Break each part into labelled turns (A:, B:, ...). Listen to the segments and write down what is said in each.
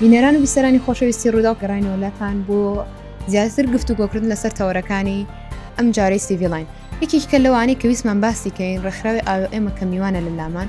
A: بینەران و بیسەرانی خۆشەویستی ڕووداو گەڕینەوە لاتان بۆ زیاتر گفت و گۆکردن لەسەر تەوەرەکانی ئەم جارەی سیڤیلاین یەکێکیکە لەوانی کە ویسمان باسی کەین ڕێکخراوی ئاو ئێمە کە میوانە لە لامان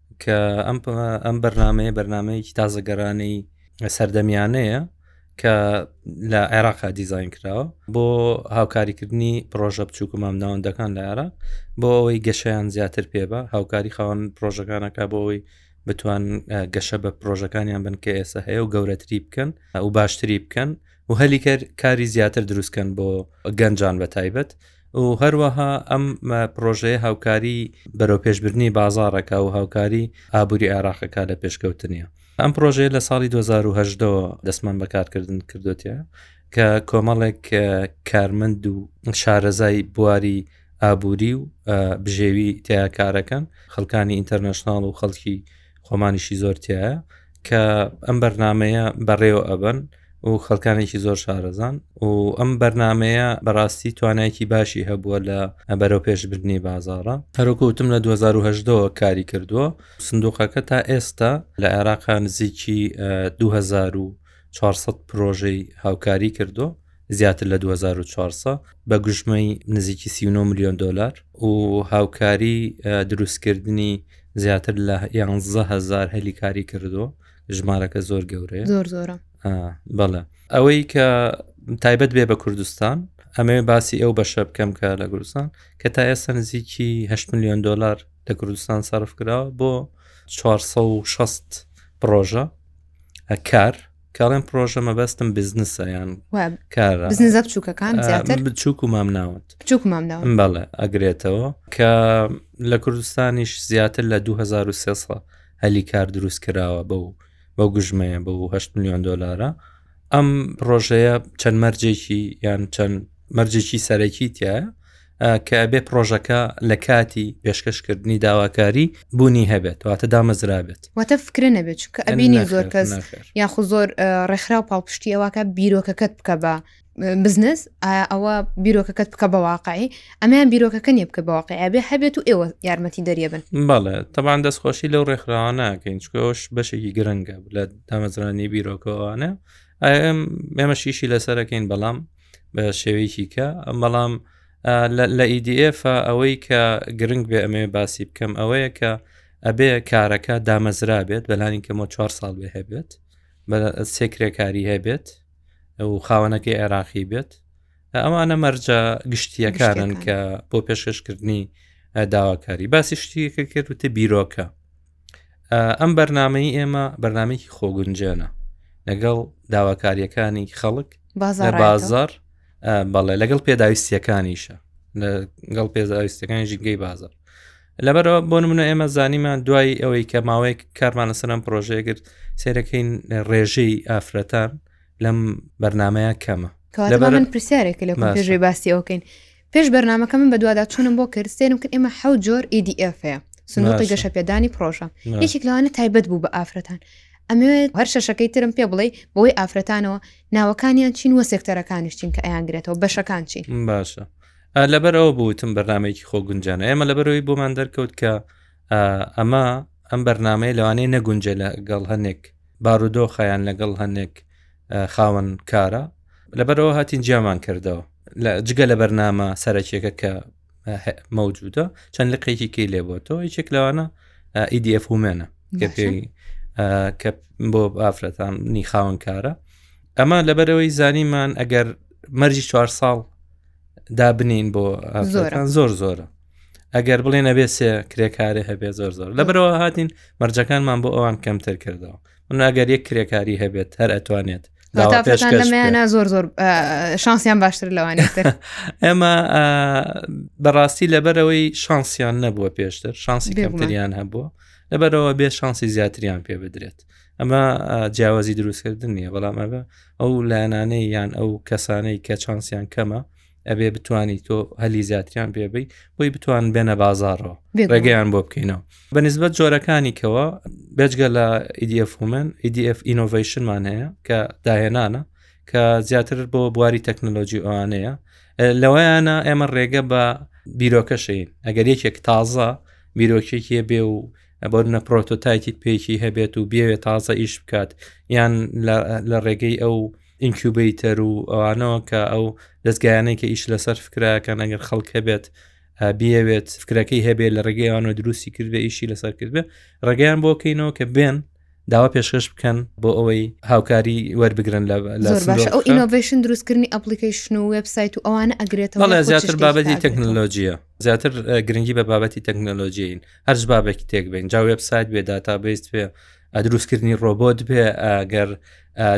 A: کە
B: ئەم ئەم بەرنمەیە بەرنمەیەکی تازەگەرانەی سەردەمیانەیە کە لە عێراقا دیزین کراوە بۆ هاوکاریکردنی پرۆژە بچووک و مامناوەندەکان لە عێراق بۆ ئەوەی گەشیان زیاتر پێ بە هاوکاری خاوەن پرۆژەکانەکە بۆ ئەوەی بتوان گەشە بە پرۆژەکانیان بن کە ئێستا هەیە و گەورەتری بکەن و باشتری بکەن و هەلی کەر کاری زیاتر دروستکەن بۆ گەنجان بە تایبەت و هەروەها ئەم پرۆژەیە هاوکاری بەرەوپێشبردننی بازارەکە و هاوکاری ئابووری عێراقەکە لە پێشکەوتنە ئەم پرۆژەیە لە ساڵی 2010 دەستمان بەکارکردن کردوتە کە کۆمەڵێک کارمەند و شارەزای بواری ئابووری و بژێوی تیاکارەکەن خەڵکانی ئینتەرنشنناڵ و خەڵکی خۆمانیشی زۆر تایە کە ئەم بەرنمەیە بەڕێوە ئەبن و خەڵکانێکی زۆر شارەزان و ئەم بەرنمەیە بەڕاستی توانایکی باشی هەبووە لە بەرەو پێشبردننی بازارە هەروکوتم لە 2010ەوە کاری کردووە سندوقەکە تا ئێستا لە عێراقا نزیکی 2000 400 پرۆژەی هاوکاری کردو زیاتر لە 2004 سا بە گوژمەی نزیکی 39 میلیۆن دلار و هاوکاری دروستکردنی زیاتر لە 11هزار هەلی کاری کردو ژمارەکە زۆر گەورەیە
A: زۆر زۆرە
B: بەڵێ ئەوەی کە تایبەت بێ بە کوردستان ئەمێ باسی ئەو بەشە بکەم کە لە کوردستان کە تا ئێستا نزیکی 8 میلیۆن دلار لە کوردستان سرف کراوە بۆ 460 پرۆژە کار کاڵێن پرۆژە مەبەستم بزنسە یان
A: کارە بزنزە بچووکەکان زیاتر
B: بچووک و مام ناوت
A: بچووک مام ناو
B: بەڵێ ئەگرێتەوە کە لە کوردستانیش زیاتر لە 2023 هەلی کار دروست کراوە بە و بەو گژمەیە بە و 8 میلیۆن دلارە ئەم پرۆژەیە چەند مەرجێکی یان چەند مەرجێکی سەرەکی تایە کە بێ پرۆژەکە لە کاتی پێشکەشکردنی داواکاری بوونی هەبێت واتە دامەزرابێت
A: واتە فکرە نەبێت چکە ئەبینی زۆر کەس یاخو زۆر ڕێکخرا و پاڵپشتی ئەوواکە بیرۆکەکەت بکە بە بزنس ئەوە بیرۆکەکەت بکە بە واقعی ئەمیان بیرۆکەکە نیە بکە بەواقعی بێ هەبێت و ئێوە یارمەتی دەریێبن
B: بەڵێ تەبان دەستخۆشی لەو ڕێکخراوانەکەین چکۆش بەشێکی گرنگە لە دامەزرانی بیرۆکەوانە ئەم ئێمە شیشی لەسەرەکەین بەڵام بە شێوەیەکی کە بەڵام لە EDF ئەوەی کە گرنگ بێ ئەمێ باسی بکەم ئەوەیە کە ئەبێ کارەکە دامەزرا بێت بەلانی کەمەوە چوار ساڵ بێ هەبێت بە سێکرێکاری هەبێت ئەو خاوەنەکەی عێراقی بێت ئەوانە مەرجە گشتیەکانن کە بۆ پێشکەشکردنی داواکاری باسی شتیەکە کرد وتە بیرۆکە ئەم بەرنمەی ئێمە بەرنمێکی خۆگونجێنە لەگەڵ داواکاریەکانی خەڵک لە بازار بەڵێ لەگەڵ پێداویستیەکانیشە لەگەڵ پێداویستەکانی ژینگەی بازار لەبەرەوە بۆ منە ئێمە زانیمان دوای ئەوەی کە ماوەیەک کارمان لەسەرم پرۆژەیە کرد سێرەکەین ڕێژەی ئافرەتان لەم بەرنمەیە کەمە
A: من پرسیارێک لە پێژێ باسی ئەوکەین پێش بەرنمەکە من بەدوادا چوونم بۆ کرد سێرم کرد ئێمە حەوت جۆر EDF هەیە سندوقی گەشە پێدانی پرۆژە یەکێک لەوانە تایبەت بوو بە ئافرەتان ئەمەوێت هەر شەشەکەی ترم پێ بڵێ بۆی ئافرەتانەوە ناوەکانیان چین وە سێکتەرەکانیش چین کە ئەیانگرێتەوە بەشەکان چین
B: باشە لەبەر ئەوە بووتم بەرنمەیەکی خۆ گونجانە ئێمە لەبەرەوەی بۆمان دەرکەوت کە ئەمە ئەم بەرنمەیە لەوانەیە نەگونجێ لەگەڵ هەنێک بارودۆخیان لەگەڵ هەنێک خاوەن کارە لەبەرەوە هاتین جیامان کردەوە لە جگە لە بەرنامە سەرەکیەکە کە مەوجودە چەند لە قەیکی کەی لێ بۆتەوە یەکێک لەوانە ئیDF ومێنە کە پێ کە بۆ ئافرەتان نی خاون کارە ئەمە لەبەرەوەی زانیمان ئەگەر مەرجی چوار ساڵ دابنین بۆ زۆران زۆر زۆرە ئەگەر بڵێ نەبێ سێ کرێکارێ هەبێ زۆر زۆر لەبەرەوە هاتین مەرجەکانمان بۆ ئەوان کەمتر کردەوە ئەگەر یەک کرێکاری هەبێت هەر ئەتوانێت
A: لەمەیانە زۆر زۆر شانسیان باشتر لەوانێت
B: ئێمە بەڕاستی لەبەرەوەی شانسیان نەبووە پێشتر شانسی کەمتریان هەبووە لەبەرەوە بێ شانسی زیاتریان پێ بدرێت ئەمە جیاوازی دروستکردن نیە بەڵام ئەبە ئەو لایەنانەی یان ئەو کەسانەی کە چانسیان کەمە ئەبێ بتانی تۆ هەلی زیاتریان پێبی بۆی بتوان بێنە بازارەوە ڕێگەیان بۆ بکەینەوە بە نسبت جۆرەکانی کەەوە بێجگە لە EDF ومن EDF ئینۆڤشنمان هەیە کە داهێنانە کە زیاتر بۆ بواری تەکنۆلۆژی ئەوانەیە لەوەیانە ئێمە ڕێگە بە بیرۆکەشین ئەگەر یەکێک تازە بیرۆکێکی بێ و بەرنە پرۆتۆتایتی پێکی هەبێت و بێوێت تازە ئیش بکات یان لە ڕێگەی ئەو ئینکیوبەیتەر و ئەوانەوە کە ئەو دەستگایانەی کە ئیش لەسەر فکراکەن ئەگەر خەڵک هەبێت بیەوێت فکرەکەی هەبێ لە ڕێگەیانەوە دروستی کرد بە ئیشی لەسەر کرد بێ ڕێگەیان بۆکەینەوە کە بێن داوا پێشکەش بکەن بۆ ئەوەی هاوکاری وەربگرن لە باش
A: ئەو ئینۆڤشن دروستکردنی ئەپلیکیشن و وبسایت و ئەوانە ئەگرێتەوە
B: زیاتر بابەتی تەکنۆلۆژیە زیاتر گرنگی بە بابەتی تەکنۆلۆژیین هەرج بابێکی تێک بین جا وبسایت بێ داتا بیست پێ دروستکردنی ڕۆبۆت بێ ئەگەر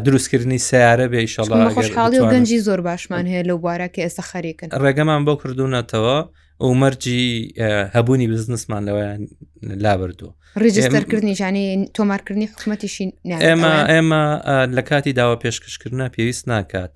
B: دروستکردنی سیارە بێ
A: شڵخۆشحاڵی و گەنجی زۆر باشمان هەیە لەو بوارە کە ئێستا خەریکن
B: ڕێگەمان بۆ کردوونەتەوە ئەو مەرجی هەبوونی بزنسمان لەوەیان لابردووە
A: ڕێجستەرکردنیشانی تۆمارکردنی حکوومەتیشین
B: ئێمە ئێمە لە کاتی داوا پێشکەشکردنا پێویست ناکات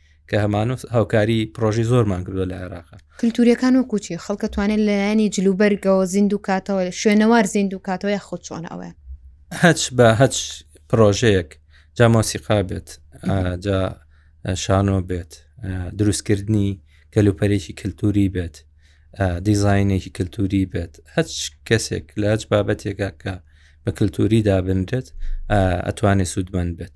B: کە هەمانوس هاوکاری پرۆژی زۆرمان کردووە لە عێراق
A: کللتوریەکان و کوچی خەڵکە توانێت لایانی جلوبەرگەوە زیندوو کاتەوە شوێنەوار زیندوو کاتەوە یا خود چۆن ئەوە
B: هەچ بە هەچ پرۆژەیەک جا مۆسیقا بێت جا شانۆ بێت دروستکردنی کەلوپەرێکی کللتوری بێت دیزینێکی کللتوری بێت هەچ کەسێک لە هەچ بابەتێکە کە بە کللتوری دابنرێت ئەتوانێت سوودمەند بێت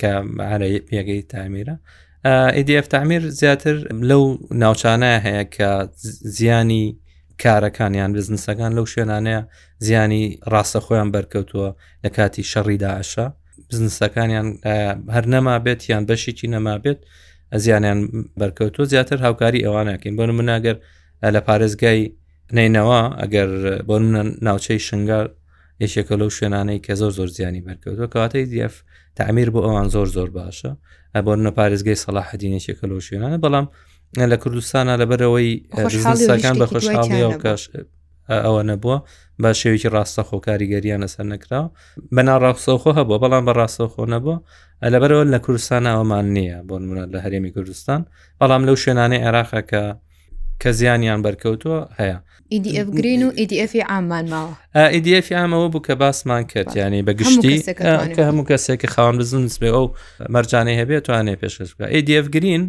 B: کە عرە پێگەی تامیرە ئیدF تامیر زیاتر لەو ناوچانە هەیە کە زیانی کارەکانیان بزنسەکان لەو شوێنانەیە زیانی ڕاستە خۆیان بەرکەوتووە لە کاتی شەڕی داعشە بزنسەکانیان هەر نەما بێت یان بەشێکی نەما بێت ئەزیانیان بەرکەوتووە زیاتر هاوکاری ئەوانەکەین بۆ منناگەر لە پارێزگای نینەوە ئەگەر بۆ منە ناوچەی شنگار یەکێکە لەو شوێنانەی کە زۆر زۆر زیانی بەرکەوتەوە کەواتەی دیف تعمیر بۆ ئەوان زۆر زۆر باشە بۆ نە پارێزگەی سەلاحدینێکێکە لەو شوێنانە بەڵام لە کوردستانە لەبەرەوەی ساکان بە خۆشحاڵی و کاش ئەوە نەبووە بە شێوێکی ڕاستە خۆکاریگەریان لەسەر نەکرا بە ناڕاستەوخۆ هەبووە بەڵام بە ڕاستەخۆ نەبووە لەبەرەوە لە کوردستان ئەومان نییە بۆ منە لە هەرێمی کوردستان بەڵام لەو شوێنانەی عێراقەکە کە زیانیان بەرکەوتووە هەیە
A: EDF گرین و EDF ئامان ماوە
B: EDF ئامەوە بوو کە باسمان کردیانی بە گشتی کە هەموو کەسێک خاوان بزنس بێ ئەو مەرجانەی هەبێت توانێ پێشکەش بکە EDF گرین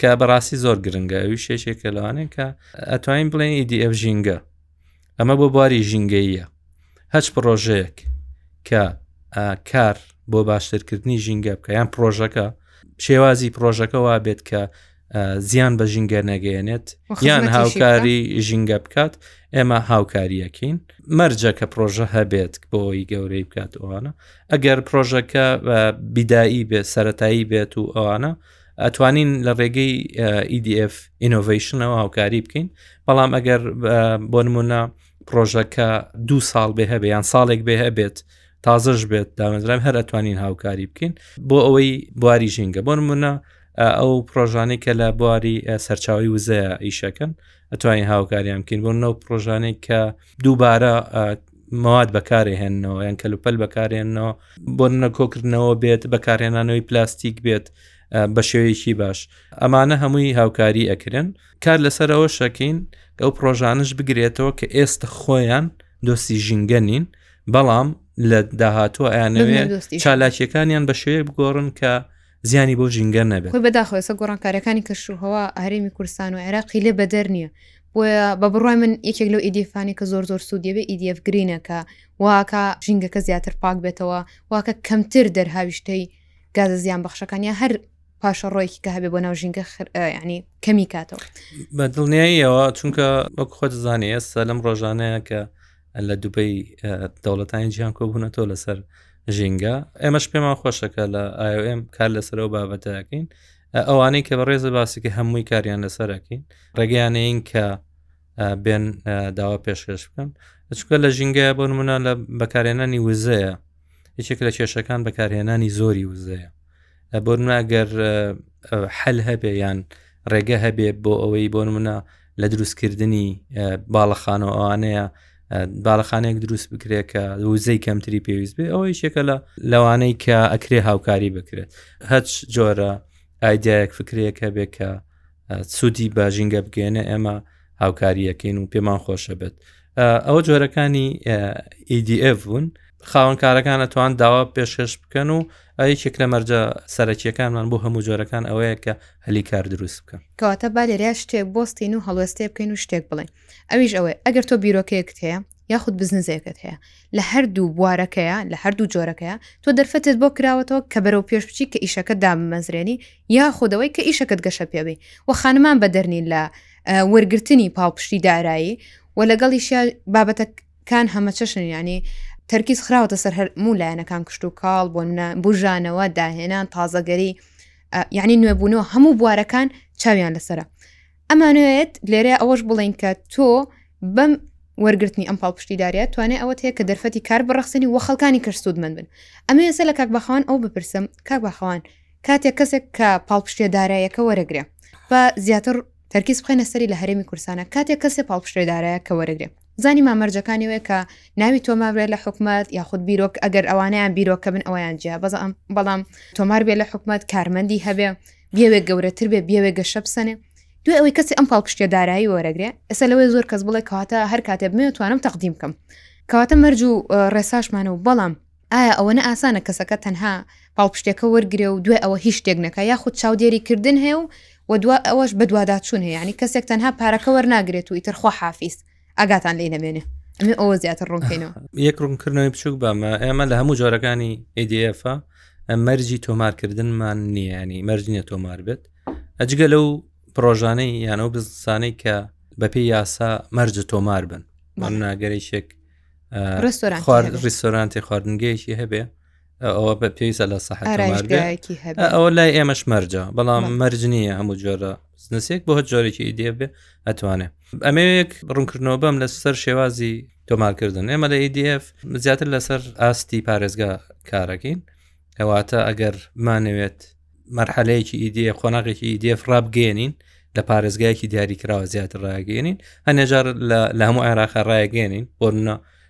B: کە بەڕاستی زۆر گرنگە وی شێشێکە لەوانێن کە ئەتوانین بڵێن EDF ژینگە ئەمە بۆ بواری ژینگەییە هەچ پڕۆژەیەک کە کار بۆ باشترکردنی ژینگە بکە یان پرۆژەکە شێوازی پرۆژەکەەوە بێت کە زیان بە ژینگە نەگەیەنێت یان هاوکاری ژینگە بکات ئێمە هاوکاریەکەین مەرجە کە پرۆژە هەبێت بۆی گەورەی بکات ئەوانە ئەگەر پرۆژەکە بیدایی بێت سەتایی بێت و ئەوانە ئەتوانین لە ڕێگەی EDF ئینۆڤیشنەوە هاوکاری بکەین بەڵام ئەگەر بۆ نمونە پرۆژەکە دوو ساڵ بێ هەبێ یان ساڵێک بێ هەبێت تازەش بێت دامەزرایم هەر ئەتوانین هاوکاری بکەین بۆ ئەوەی بواری ژینگە بۆ نمونە ئەو پرۆژانەی کە لە بواری سەرچاوی وزەیە ئیشەکەن ئەتوانین هاوکاریان بکەین بۆ نەو پرۆژانێک کە دووبارە مواد بەکارهێنەوە یان کەلوپەل بەکارێنەوە بۆ نەکۆکردنەوە بێت بەکارهێنانەوەی پلاستیک بێت بە شێوەیەکی باش ئەمانە هەمووی هاوکاری ئەکرێن کار لەسەر ئەوە شەکەین ئەو پرۆژانش بگرێتەوە کە ئێستا خۆیان دۆستی ژینگە نین بەڵام لە داهاتوە ئەیانەوێت چالاکیەکانیان بە شێوەیە بگۆڕن کە زیانی بۆ ژینگە نەبێت.
A: خۆی بەداخەوە ئێستا گۆڕانکاریەکانی کەش و هەوا هەرێمی کوردستان و عێراقی لێ بەدەر نییە بۆیە بە بڕای من یەکێک لەو ئیدیفانی کە زۆر زۆر سوودیەبێ ئیدF گرینەکە واکە ژینگەکە زیاتر پاک بێتەوە واکە کەمتر دەرهاویشتەی گازە زیان بەخشەکانی هەر پاشە ڕۆیکی کە هەبێ بۆ ناو ژینگە ینی کەمی کاتەوە
B: بە دڵنیاییەوە چونکە وەک خۆت زانانی ئێستا لەم ڕۆژانەیە کە لە دوبەی دەوڵەتانی جیان کۆبوونەتەوە لەسەر ژینگە ئێمەش پێمان خۆشەکە لە ئاOM کار لەسەرەوە بابەتەکەین ئەوانەی کە بە ڕێزە باسیکە هەمووی کاریان لەسەرەکەین ڕێگەیانەین کە بێن داوا پێشکەش بکەن چکە لە ژینگە بۆ نمونە لە بەکارێنانی وزەیە یەکێک لە کێشەکان بەکارهێنانی زۆری وزەیە بۆ ناگەر حل هەبێ یان ڕێگە هەبێ بۆ ئەوەی بۆ منە لە دروستکردنی باڵەخانە ئەوانەیە باڵەخانێک دروست بکرێت کە وزەی کەمتری پێویست بێ ئەوەی شێکە لە لەوانەی کە ئەکرێ هاوکاری بکرێت هەچ جۆرە ئایدایەک فکرەیەک هەبێ کە سوودی بە ژینگە بگەێنە ئێمە هاوکاریەکەین و پێمان خۆشە بێت ئەوە جۆرەکانی EDF بوون خاوەنکارەکان ئەتوان داوا پێشکەش بکەن و یەکێک لە مەرجە سەرەکیەکانمان بۆ هەموو جۆرەکان ئەوەیە کە هەلی کار دروست بکەن
A: کەواتە با لێریا شتێک بۆستین و هەڵوێستێ بکەین و شتێک بڵێن ئەویش ئەوەی ئەگەر تۆ بیرۆکەیەکت هەیە یاخود بزنزێکت هەیە لە هەردوو بوارەکەیە لە هەردوو جۆرەکەیە تۆ دەرفەتت بۆ کراوەتەوە کە بەرەو پێش بچی کە ئیشەکە دامەزرێنی یا خودەوەی کە ئیشەکەت گەشە پێبی و خانمان بە دەرنی لە وەرگرتنی پاڵپشتی دارایی و لەگەڵی بابەتە کان هەمە چەشن ینی تەرکیز خراوەتە سەر هەرموو لایەنەکان کشت و کاڵ بۆ منە بژانەوە داهێنان تازەگەری یعنی نوێبوونەوە هەموو بوارەکان چاویان لەسرە ئەمانوێت لێرە ئەوەش بڵین کە تۆ بەم وەرگرتنی ئەم پاڵپشتیداریە توانێ ئەوە هەیە کە دەرفەتی کار بڕخسنی و خەڵکانی کەش سوودمەند بن ئەمە ێسە لە کاک بەخوان ئەو بپرسم کاک بەخوان کاتێک کەسێک کە پاڵپشتێدارایەکە وەرەگرێ بە زیاتر تەرکیز بخێنە سەری لە هەرێمی کورسانە کاتێک کەسێ پاڵپشتێدارایە کە وەرەگرێ زانی مامەرجەکانی وێ کە ناوی تۆمار بێت لە حکومت یاخود بیرۆک ئەگەر ئەوانیان بیرۆکە بن ئەویان جیا بەزم بەڵام تۆمار بێت لە حکومت کارمەندی هەبێ بیاوێک گەورەتر بێ بیاوێک گەشە بسەنێ دوێ ئەوەی کەسی ئەم پاڵپشتە دارایی وەرەگرێ ئێستا لەوەی زۆر کەس بڵێ کاتە هەر کاتێ بمێ توانم تەقدیم بکەم کەواتە مەرج و ڕێساشمانە و بەڵام ئایا ئەوەنە ئاسانە کەسەکە تەنها پاڵپشتەکە وەرگێ و دوای ئەوە هیچ شتێک نەکە یاخود چاودێری کردن هەیە و و دو ئەوەش بەدواداچوون هەیە ینی کەسێک تەنها پارەکە وەرناگرێت و ئیترخوا حافیست ئاگاتان لی نەمێنێ ئەمێ ئەوە زیاتر ڕوونکەینەوە
B: یەک ڕوونکردنەوەی بچووک بەمە ئێمە لە هەموو جۆرەکانی ADF مەرجی تۆمارکردنمان نییەنی مەرج نیە تۆمار بێت ئەجگە لەو پرۆژانەی یانە و بزنسانەی کە بەپی یاسا مەرجە تۆمار بن من ناگەرێکێک ڕستۆران ڕیسۆرانتی خواردنگەیەکی هەبێ ئەوە بە پێویستە لە سەحەت ئارایشگایەکی هەبێ ئەوە لای ئێمەش مەرجە بەڵام مەرج نییە هەموو جۆرە بزنسێک بۆ هەر جۆرێکی ئیدێ بێ ئەتوانێ ئەمەیەک ڕوونکردنەوە بەم لەسەر شێوازی تۆمارکردن ئێمە لە EDF زیاتر لەسەر ئاستی پارێزگا کارەکەین ئەواتە ئەگەر مانەوێت مەرحەلەیەکی ئیدێ قۆناغێکی ئیدF ڕابگەێنین لە پارێزگایەکی دیاریکراوە زیاتر ڕاگەێنین هەنێجار لە هەموو عێراق ڕایگەێنین بۆ منە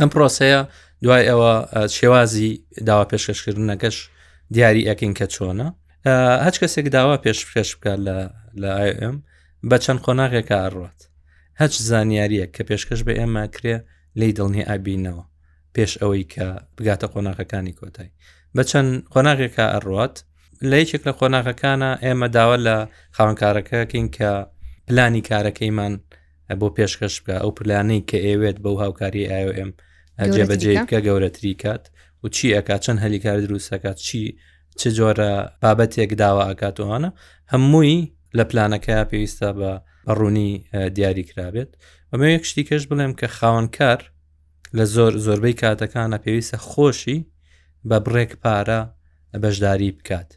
B: ئەم پرۆسەیە دوای ئەوە شێوازی داوا پێشکەشکردنەکەش دیاری ئەکەین کە چۆنە هەچ کەسێک داوا پێشکەش بکات لە لە ئەم بە چەند قۆناغێکە ئەڕات هەچ زانیاریە کە پێشکەش بە ئێمە کرێ لی دڵنی ئابینەوە پێش ئەوەی کە بگاتە قۆناغەکانی کۆتای بە چەند قۆناغێکە ئەڕات لە یەکێک لە قۆناغەکانە ئێمە داوا لە خاوەنکارەکەکەین کە پلانی کارەکەیمان بۆ پێشکەش بکە ئەو پلانەی کە ئێوێت بەو هاوکاری ئاOM جێبەجێ بکە گەورەتری کات و چی ئەکا چەند هەلیکار دروستەکات چی چ جۆرە بابەتێک داوا ئەکاتوانە هەمووی لە پلانەکە پێویستە بە ڕوونی دیاری کرابێت ئەمە یەک شتیکەش بڵێم کە خاوەنکار لە زۆر زۆربەی کاتەکانە پێویستە خۆشی بە بڕێک پارە بەشداری بکات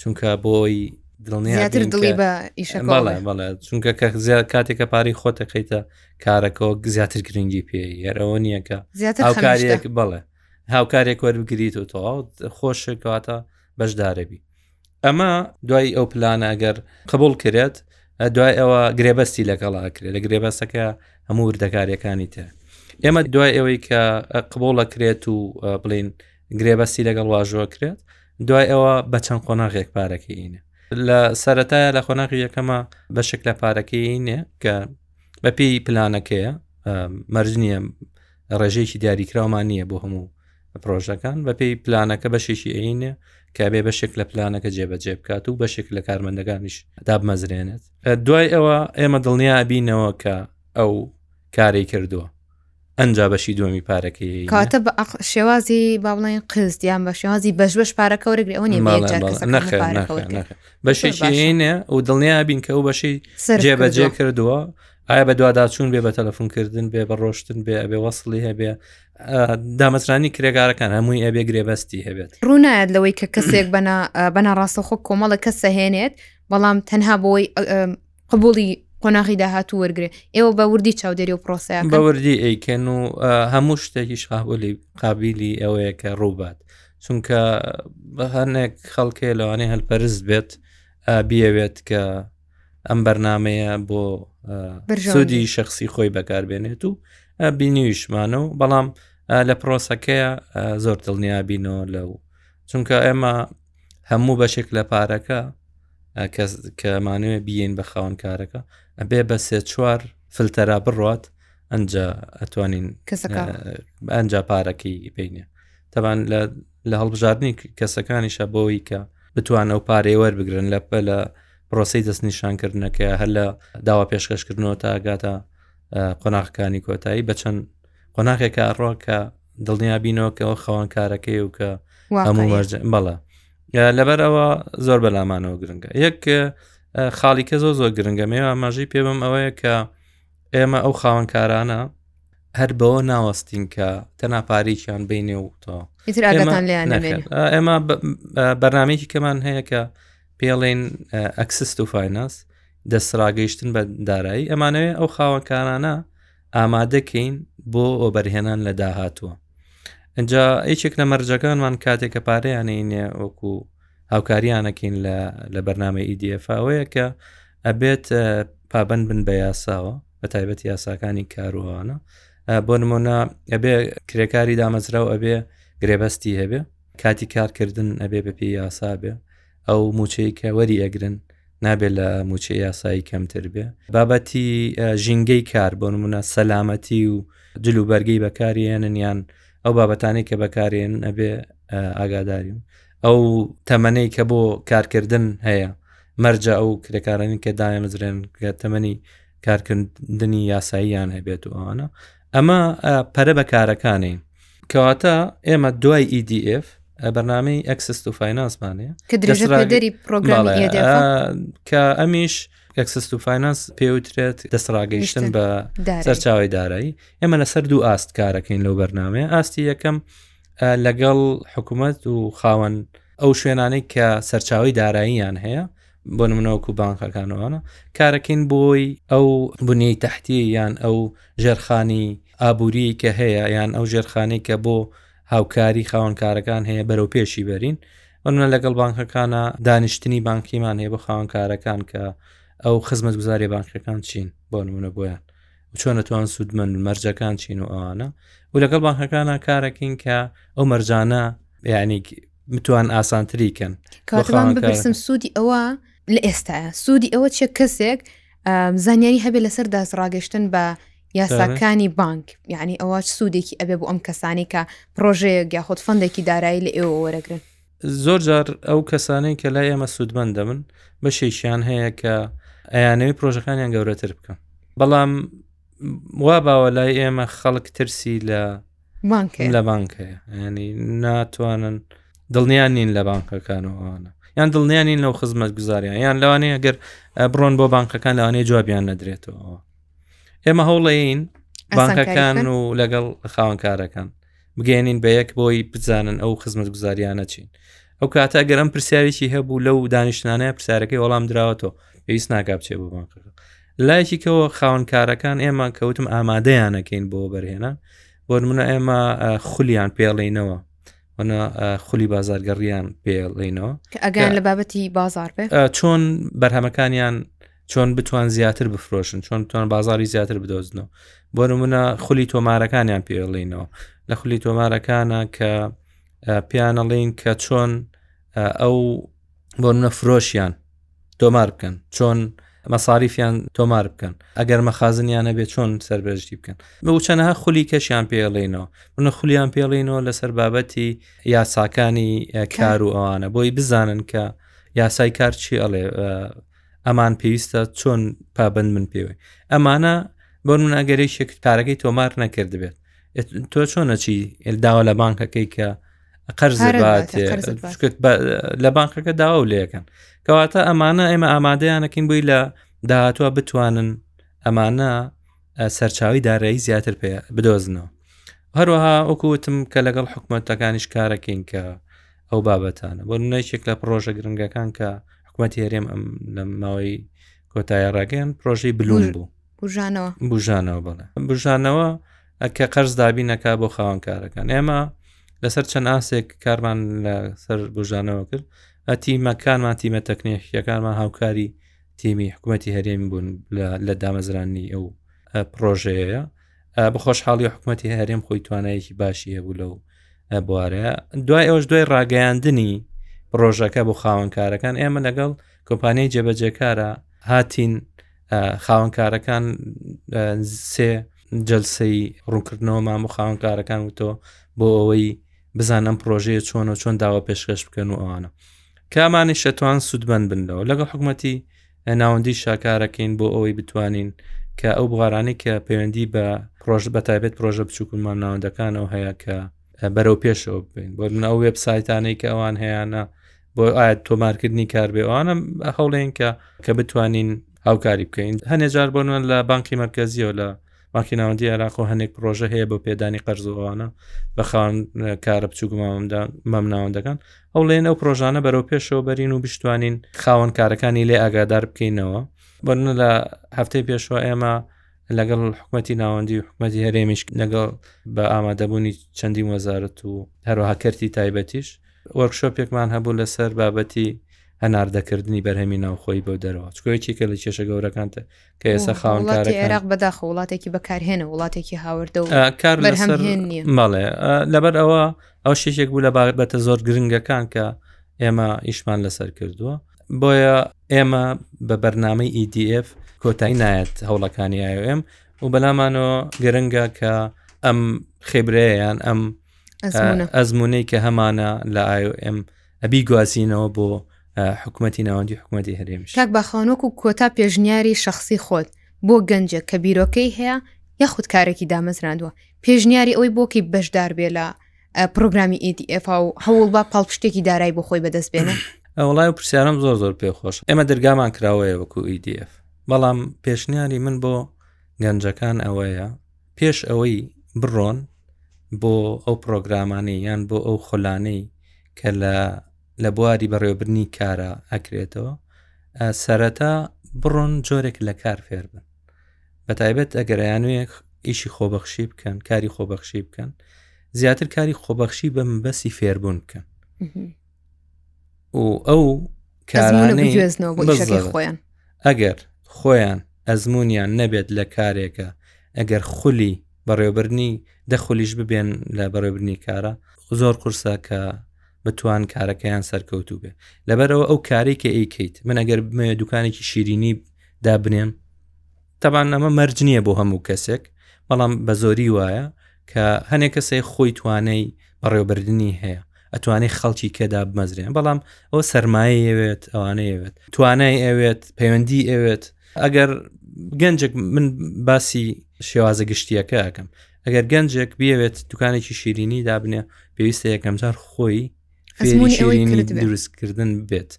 B: چونکە بۆی
A: دڵنیاتر دڵی بە
B: ئیشەڵێ چونکە کە زیاد کاتێکە پارەی خۆتەکەیتە کارەکەەوە زیاتر گرنگی پێ یارەوە نییەکە هاوکارێک بڵێ هاوکارێک وەربگریت و تەواو خۆشکاتە بەشدارەبی ئەمە دوای ئەو پلانە ئەگەر قبول کرێت دوای ئەوە گرێبەستی لەگەڵا کرێت لە گرێبەستەکە هەموو وردەکاریەکانی تێ ئێمە دوای ئەوەی کە قبولە کرێت و بڵین گرێبەستی لەگەڵ واژۆ کرێت دوای ئەوە بە چەند قۆناغێک پارەکەینە لە سەتایە لە قۆناغی یەکەمە بە شک لە پارەکەینێ کە بەپی پلانەکەیە مەرج نییە ڕێژەیەکی دیاریکراومان نییە بۆ هەموو پرۆژەکان بەپی پلانەکە بەشێکی ئەینە کابێ بەشێک لە پلانەکە جێبەجێ بکات و بەشێک لە کارمەندەکانیش دابمەزرێنێت دوای ئەوە ئێمە دڵنیا بینەوە کە ئەو کاری کردووە ئەنج بەشی دومی پارەکەی
A: کاتە بە شێوازی با بڵێن قست یان بە شێوازی بەش بەش پارەکە وەرگری ئەو
B: بەشێکینە و دڵنیا بین کە ئەو بەشی جێبەجێ کردووە ئایا بە دوواداچوون بێ بە تەلەفونکردن بێ بە ڕۆشتن بێ ئەبێ وەصلی هەبێ دامەزرانی کرێگارەکان هەمووی ئەبێ گرێبەستی هەبێت
A: ڕوونایەت لەوەی کە کەسێک بەنا بەنا ڕاستەخۆ کۆمەڵە کەس سەهێنێت بەڵام تەنها بۆی قبولی قۆناغی داهات و وەرگێ ئێوە بە وردی چاودێری و پرۆسیان
B: بەوردی ئەیکەن و هەموو شتێکیش قابلی قابلی ئەوەیە کە ڕووبات چونکە بە هەنێک خەڵکێ لەوانەیە هەلپەرست بێت بیاوێت کە ئەم بەرنمەیە بۆ سودی شخصی خۆی بەکاربێنێت و بینیویشمانە و بەڵام لە پرۆسەکەیە زۆر دڵنیابینەوە لەو چونکە ئێمە هەموو بەشێک لە پارەکە کەس کەمانەوێ بیین بە خاونکارەکە ئەبێ بە سێ چوار فلتەرا بڕات ئەجا ئەتوانین ئەجا پارەکەی بینە تەبان لە هەڵبژاردننی کەسەکانیشە بۆی کە بتوانە و پارێوەەر بگرن لە پەلە پرۆسی دەستنیشانکردنەکە هەر لە داوا پێشکەشکردنەوە تا گاتە قۆناغەکانی کۆتایی بە چەند قۆناغێکە ئەڕۆ کە دڵنیا بینەوە کە ئەو خەوانکارەکەی و کە هەموو مەرج بەڵە لەبەرەوە زۆر بەلامانەوە گرنگە یەک خاڵی کە زۆ زۆر گرنگە مێوە ئاماژەی پێ بم ئەوەیە کە ئێمە ئەو خاوەنکارانە هەر بەوە ناوەستین کە تەنا پارێکیان بینێ و تۆ ئێمە بەرنمێکی کەمان هەیە کە پێڵێن ئەکسست و فینانس دەستراگەیشتن بە دارایی ئەمانەوێت ئەو خاوەنکارانە ئامادەکەین بۆ ئۆبەرهێنان لە داهاتووە ئەجا یەکێک لە مەرجەکانمان کاتێک کە پارەیانینێ وەکو هاوکاریانەکەین لە بەرنمە EDF ئەوەیە کە ئەبێت پابند بن بە یاساوە بە تایبەت یاساکانی کاروانە بۆ نمونە ئەبێ کرێکاری دامەزراو ئەبێ گرێبەستی هەبێ کاتی کارکردن ئەبێ بەپی یاسا بێ ئەو موچەی کە وەری ئەگرن نابێت لە موچەی یاسایی کەمتر بێ بابەتی ژینگەی کار بۆ نمونە سەلامەتی و جل و بەرگەی بەکارێنن یان ئەو بابەتانی کە بەکارێن ئەبێ ئاگاداریم ئەو تەمەەی کە بۆ کارکردن هەیە مەرجە ئەو کرێکارانی کە دایانزرێن کە تەمەنی کارکردنی یاساییان هەبێت و ئەوانە ئەمە پەرە بە کارەکانی کەواتە ئێمە دوای EDF بەرنمەی ئەکسس و فینانسمانەیە
A: کە درێژەدەری پرۆگرام
B: کە ئەمیش ئەکسس و فینانس پێوترێت دەستڕاگەیشتن بە سەرچاوی دارایی ئێمە لەسەر دوو ئاست کارەکەین لەو بەرنمەیە ئاستی یەکەم لەگەڵ حکوومەت و خاوەن ئەو شوێنانەی کە سەرچاوی داراییان هەیە بۆ نمونە وەکو بانقەکان وانە کارەکەین بۆی ئەو بنیەی تەحتی یان ئەو ژێرخانی ئابووری کە هەیە یان ئەو ژێرخانی کە بۆ هاوکاری خاوەنکارەکان هەیە بەرەو پێشی بەرین ئەوە لەگەڵ بانکەکانە دانیشتنی بانکیمان هەیە بە خاوەنکارەکان کە ئەو خزمەت گوزاری بانکەکان چین بۆ نمونە بۆیان چۆن توان سوودمەند مەرجەکان چین و ئەوانە و لەگەڵ بانکەکانە کارەکەین کە ئەو مەرجانە یعنی متوان ئاسانتری کەن کاتمان
A: بپرسم سوودی ئەوە لە ئێستاە سوودی ئەوە چێ کەسێک زانیاری هەبێت لەسەر داست ڕاگەشتن بە یاساکانی بانک یعنی ئەوە سوودێکی ئەبێ بۆ ئەم کەسانی کە پرۆژەیەک یا خۆت فەندێکی دارایی لە ئێوە وەرەگرن
B: زۆر جار ئەو کەسانەی کە لای ئێمە سوودمەند دەبن بە شێشیان هەیە کە ئەیانەوەی پرۆژەکانیان گەورەتر بکەم بەڵام وا باوە لای ئێمە خەڵک ترسی لە لە بانکەیە ینی ناتوانن دڵنیان نین لە بانکەکانەوەوانە یان دڵنیان نین لەو خزمەت گوزاریان یان لەوانەیە گەر بڕۆن بۆ بانکەکان لەوانەیە جوابیان نەدرێتەوە ئێمە هەوڵەین بانکەکان و لەگەڵ خاوەنکارەکان بگەێنین بە یەک بۆی بزانن ئەو خزمەت گوزاریانە چین ئەو کاتە ئەگەر ئەم پرسیارێکی هەبوو لەو دانیشتانەیە پرسیارەکەی وەڵام دراوەتەوە پێویست ناکا بچێ بۆ بانقەکە لایەکیکەوە خاونکارەکان ئێمە کەوتم ئامادەیانەکەین بۆ بەرهێنان بۆ منە ئێمە خولیان پێڵینەوە وەە خولی بازارگەڕیان پێڵینەوە
A: ئەگەن لە بابەتی بازار بێ
B: چۆن بەرهەمەکانیان چۆن بتوان زیاتر بفرۆشن چۆن بتوان بازاری زیاتر بدۆزنەوە بۆ منە خولی تۆمارەکانیان پێڵینەوە لە خولی تۆمارەکانە کە پیانەڵین کە چۆن ئەو بۆنە فرۆشیان تۆمار بکەن چۆن مەساریفیان تۆمار بکەن ئەگەر مەخازنیانە بێ چۆن سربێژتی بکەن بە چەنەها خولی کەشیان پێڵێنەوە منە خولیان پێڵینەوە لەسەر بابەتی یاساکانی کار و ئەوانە بۆی بزانن کە یاسای کار چی ئەڵێ ئەمان پێویستە چۆن پابند من پێوەی ئەمانە بۆ من ئەگەرێکێک کارەکەی تۆمار نەکردبێت تۆ چۆن ئەچی داوا لە بانکەکەی کە قەرز لە بانکەکە داوا و لەکەن کەواتە ئەمانە ئێمە ئامادەیانەکەین بووی لە داهاتوە بتوانن ئەمانە سەرچاوی دارایی زیاتر پێ بدۆزنەوە هەروەها ئۆکوتم کە لەگەڵ حکوومەتەکانیش کارەکەین کە ئەو بابەتانە بۆ نەیشێک لە پرۆژە گرنگەکان کە حکوومەتی هەرێم ئەم لە ماوەی کۆتایە ڕاگەیان پرۆژەی بلون بوو
A: بژانەوە
B: بژانەوە بڵێ بژانەوە کە قەرز دابی نەکا بۆ خاوەنکارەکان ئێمە لەسەر چەند ئاسێک کارمان لەسەر بژانەوە کرد ئەتیمەکانمان تیمە تەکنێکیەکانمان هاوکاری تیمی حکوومەتتی هەرێم بوون لە دامەزرانی ئەو پرۆژەیە بخۆشحاڵی حکوومەتتی هەرێم خۆی توانایەکی باشی هەبوو لەو بوارە دوای ئەوش دوای ڕاگەیاندنی پرۆژەکە بۆ خاوەنکارەکان ئێمە لەگەڵ کۆمپانیای جێبەجێکارە هاتین خاوەنکارەکان سێ جلسەی ڕوونکردنەوەمان بۆ خاوەنکارەکان وتۆ بۆ ئەوەی بزانم پرۆژەیە چۆنە چۆن داوا پێشکەش بکەن و ئەوانە کامانی شەتوان سوودبند بن لەوە لەگەڵ حکوومەتتی ناوەندی شاکارەکەین بۆ ئەوەی بتوانین کە ئەو بوارانەی کە پەیوەندی بە پرۆژ بە تایبێت پرۆژە بچووکمان ناوەندەکانەوە هەیە کە بەرەو پێشەوە بین بۆ من ئەو وبسایتانەی کە ئەوان هەیەە بۆ ئایا تۆمارکردنی کار بێ ئەوانە هەوڵێن کە کە بتوانین هاوکاری بکەین هەنێ جار بۆن لە بانکی مرکزیەوە لە ماکی ناوەندی عراق و هەنێک پرۆژە هەیە بۆ پێدانی قەرزەوانە بە خاون کارە بچوو گومامدا مەم ناوەندەکان ئەو لێن ئەو پرۆژانە بەرەو پێشەوە بەرین و بشتوانین خاوەن کارەکانی لێ ئاگادار بکەینەوە بۆن لە هەفتەی پێشوە ئێمە لەگەڵ حکوومەتتی ناوەندی و حکوومەتتی هەرێمیش لەگەڵ بە ئامادەبوونی چەندین وەزارت و هەروەها کەرتی تایبەتیش وەرکشۆپێکمان هەبوو لەسەر بابەتی هەناردەکردنی بەرهەمی ناوخۆی بۆ دەرەوە چکۆیەکی کە لە کێشە گەورەکانتە کە ئێستا خاونکاری
A: عێراق بەداخ وڵاتێکی بەکارهێنە وڵاتێکی هاوردە و
B: کار ماڵێ لەبەر ئەوە ئەو شێشێک بوو لە بابەتە زۆر گرنگەکان کە ئێمە ئیشمان لەسەر کردووە بۆیە ئێمە بە بەرنمەی EDF کۆتایی نایەت هەوڵەکانی ئاوێم و بەلامانەوە گرنگە کە ئەم خێبرەیەیان ئەم ئەزمونەی کە هەمانە لە ئاOM ئەبی گوازینەوە بۆ حکوومەتتی ناوەندی حکوومەتتی هەرێمیش
A: کاک باخانۆک و کۆتا پێشنیاری شخصی خۆت بۆ گەنجێک کە بیرۆکەی هەیە یاخود کارێکی دامەزراندووە پێشنیاری ئەوەی بۆکەی بەشدار بێ لە پرۆگرامی ETF و هەوڵ بە پاڵپشتێکی دارای بۆ خۆی بەدەست بێنە
B: ئەوڵای و پرسیارم زۆر زۆر پێ خۆش ئێمە دەرگامان کراوەیە وەکو EDF بەڵام پێشنیاری من بۆ گەنجەکان ئەوەیە پێش ئەوەی بڕۆن بۆ ئەو پرۆگرامانەی یان بۆ ئەو خولانەی کە لە لە بواری بەڕێوەبرنی کارە ئەکرێتەوە سەرەتا بڕۆن جۆرێک لە کار فێر بن بەتایبەت ئەگەر ئەیانوێ ئیشی خۆبەخشی بکەن کاری خۆبەخشی بکەن زیاتر کاری خۆبەخشی بە مبەسی فێربوون بکەن و ئەو کارانەی
A: خۆیان
B: ئەگەر خۆیان ئەزمونیان نەبێت لە کارێکە ئەگەر خولی بەڕێوبرنی دەخلیش ببێن لە بەڕێبرنی کارە زۆر قورسە کە بتوان کارەکەیان سەرکەوتوو بێ لەبەرەوە ئەو کارێکە ئەیکەیت من ئەگەر دوکانێکی شیرینی دابنێن تەبان ئەمە مەرج نییە بۆ هەموو کەسێک بەڵام بە زۆری وایە کە هەنێک کەسێک خۆی توانەی بەڕێوەبردننی هەیە ئەتوانێ خەڵکی کێدا بمەزرێن بەڵام ئەو سرمایەوێت ئەوانەیەوێت توانای ئەوێت پەیوەندی ئەوێت ئەگەر گەنجێک من باسی شێوازە گشتیەکە ئەەکەم ئەگەر گەنجێک بێوێت دوکانێکی شیرینی دابنێ پێویستە یەکەمجار خۆی فێری شیرینی دروست کردن بێت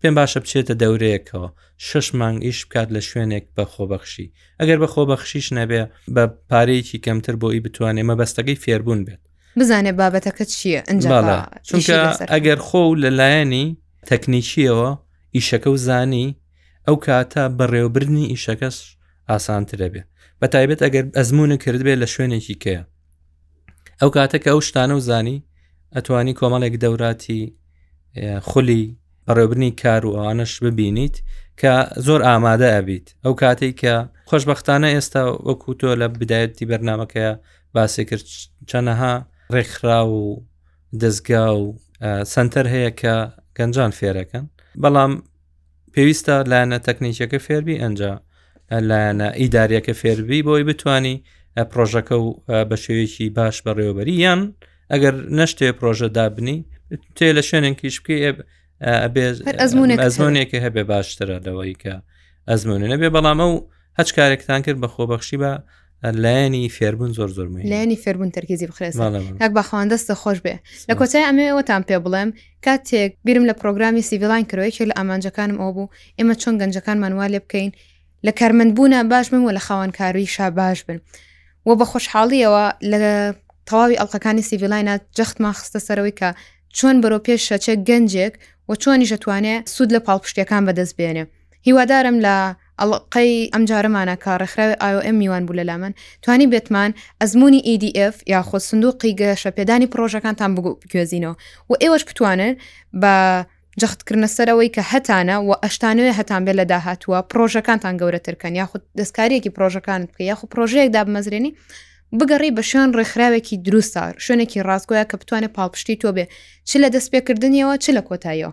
B: پێم باشە بچێتە دەورەیەکەوە شش مانگ ئیش بکات لە شوێنێک بە خۆبەخشی ئەگەر بە خۆبەخشیش نەبێ بە پارەیەکی کەمتر بۆ ئی بتوانێت مەبەستەکەی فێربوون بێت
A: بزانێ بابەتەکە چییە ئەنجڵە
B: چونکە ئەگەر خۆ لە لایەنی تەکنیکیەوە ئیشەکە و زانی ئەو کاتە بەڕێوەبرنی ئیشەکەش ئاسانترە بێ بە تایبێت ئەگەر ئەزمونە کردبێت لە شوێنێکی کەیە ئەو کاتە کە ئەو شتانە و زانی ئەتوانی کۆمەڵێک دەوراتی خولی بەڕێبنی کار و ئەوانش ببینیت کە زۆر ئامادە ئەبیت ئەو کاتێک کە خۆشببختانە ئێستا وەکو تۆ لە بدایەتی بەرنمەکە باسی کرد چەنەها ڕێکخرا و دەستگا و سنتەر هەیە کە گەنجان فێرەکەن بەڵام پێویستە لایەنە تەکنیکیەکە فێربی ئەجا لایەنە ئیداریەکە فێربی بۆی بتانی پرۆژەکە و بە شێوەیەکی باش بەڕێوەبەری یان ئەگەر نەشتێ پرۆژە دابنی تێ لە شوێنێکیش بکەی ئەزمونێکی هەبێ باشترە لەوەی کە ئەزمونە نەبێ بەڵام ئەو هەچ کارێکتان کرد بە خۆبەخشی بە لایەنی فێربوون زۆر زۆر
A: لایەنی فێربوون تەرکیزی بخرێت کاک باخوان دەستە خۆش بێ لە کۆتای ئەمێ ئەوەتان پێ بڵێم کاتێک بیرم لە پرۆگرامی سیڤیلان کرۆی چێ لە ئامانجەکانم ئەو بوو ئێمە چۆن گەنجەکانمان وا لێ بکەین لە کارمەندبوونا باش بن و لە خاوەنکاروی شا باش بن و بە خۆشحاڵیەوە لە تەواوی ئەڵلقەکانی سیڤیلاینە جەختمان خستە سەرەوەی کە چۆن بەرەو پێش شەچێک گەنجێک و چۆنیش دەتوانێت سوود لە پاڵپشتەکان بەدەست بێنێ هیوادارم لە ئەڵقەی ئەم جارەمانە کە ڕێکخراوی IOM میوان بوو لە لامن توانی بێتمان ئەزمموی EDF یاخود سندوقی گەشە پێدانی پرۆژەکانتان بگو بگوێزینەوە و ئێوەش بتوانن بە جەختکردە سەرەوەی کە هەتانە و ئەشتانوێ هەتان بێت لە داهاتووە پرۆژەکانتان گەورەترکەن یاخود دەستکاریەکی پرۆژەکان بکە یاخود پرۆژەیەک دابمەزرێنی بگەڕی بە شوێن ڕێکخراوێکی دروستە شوێنێکی ڕاستگوۆە کە بتوانێت پاڵپشتی تۆ بێ چ لە دەستپێکردنیەوە چ لە کۆتاییەوە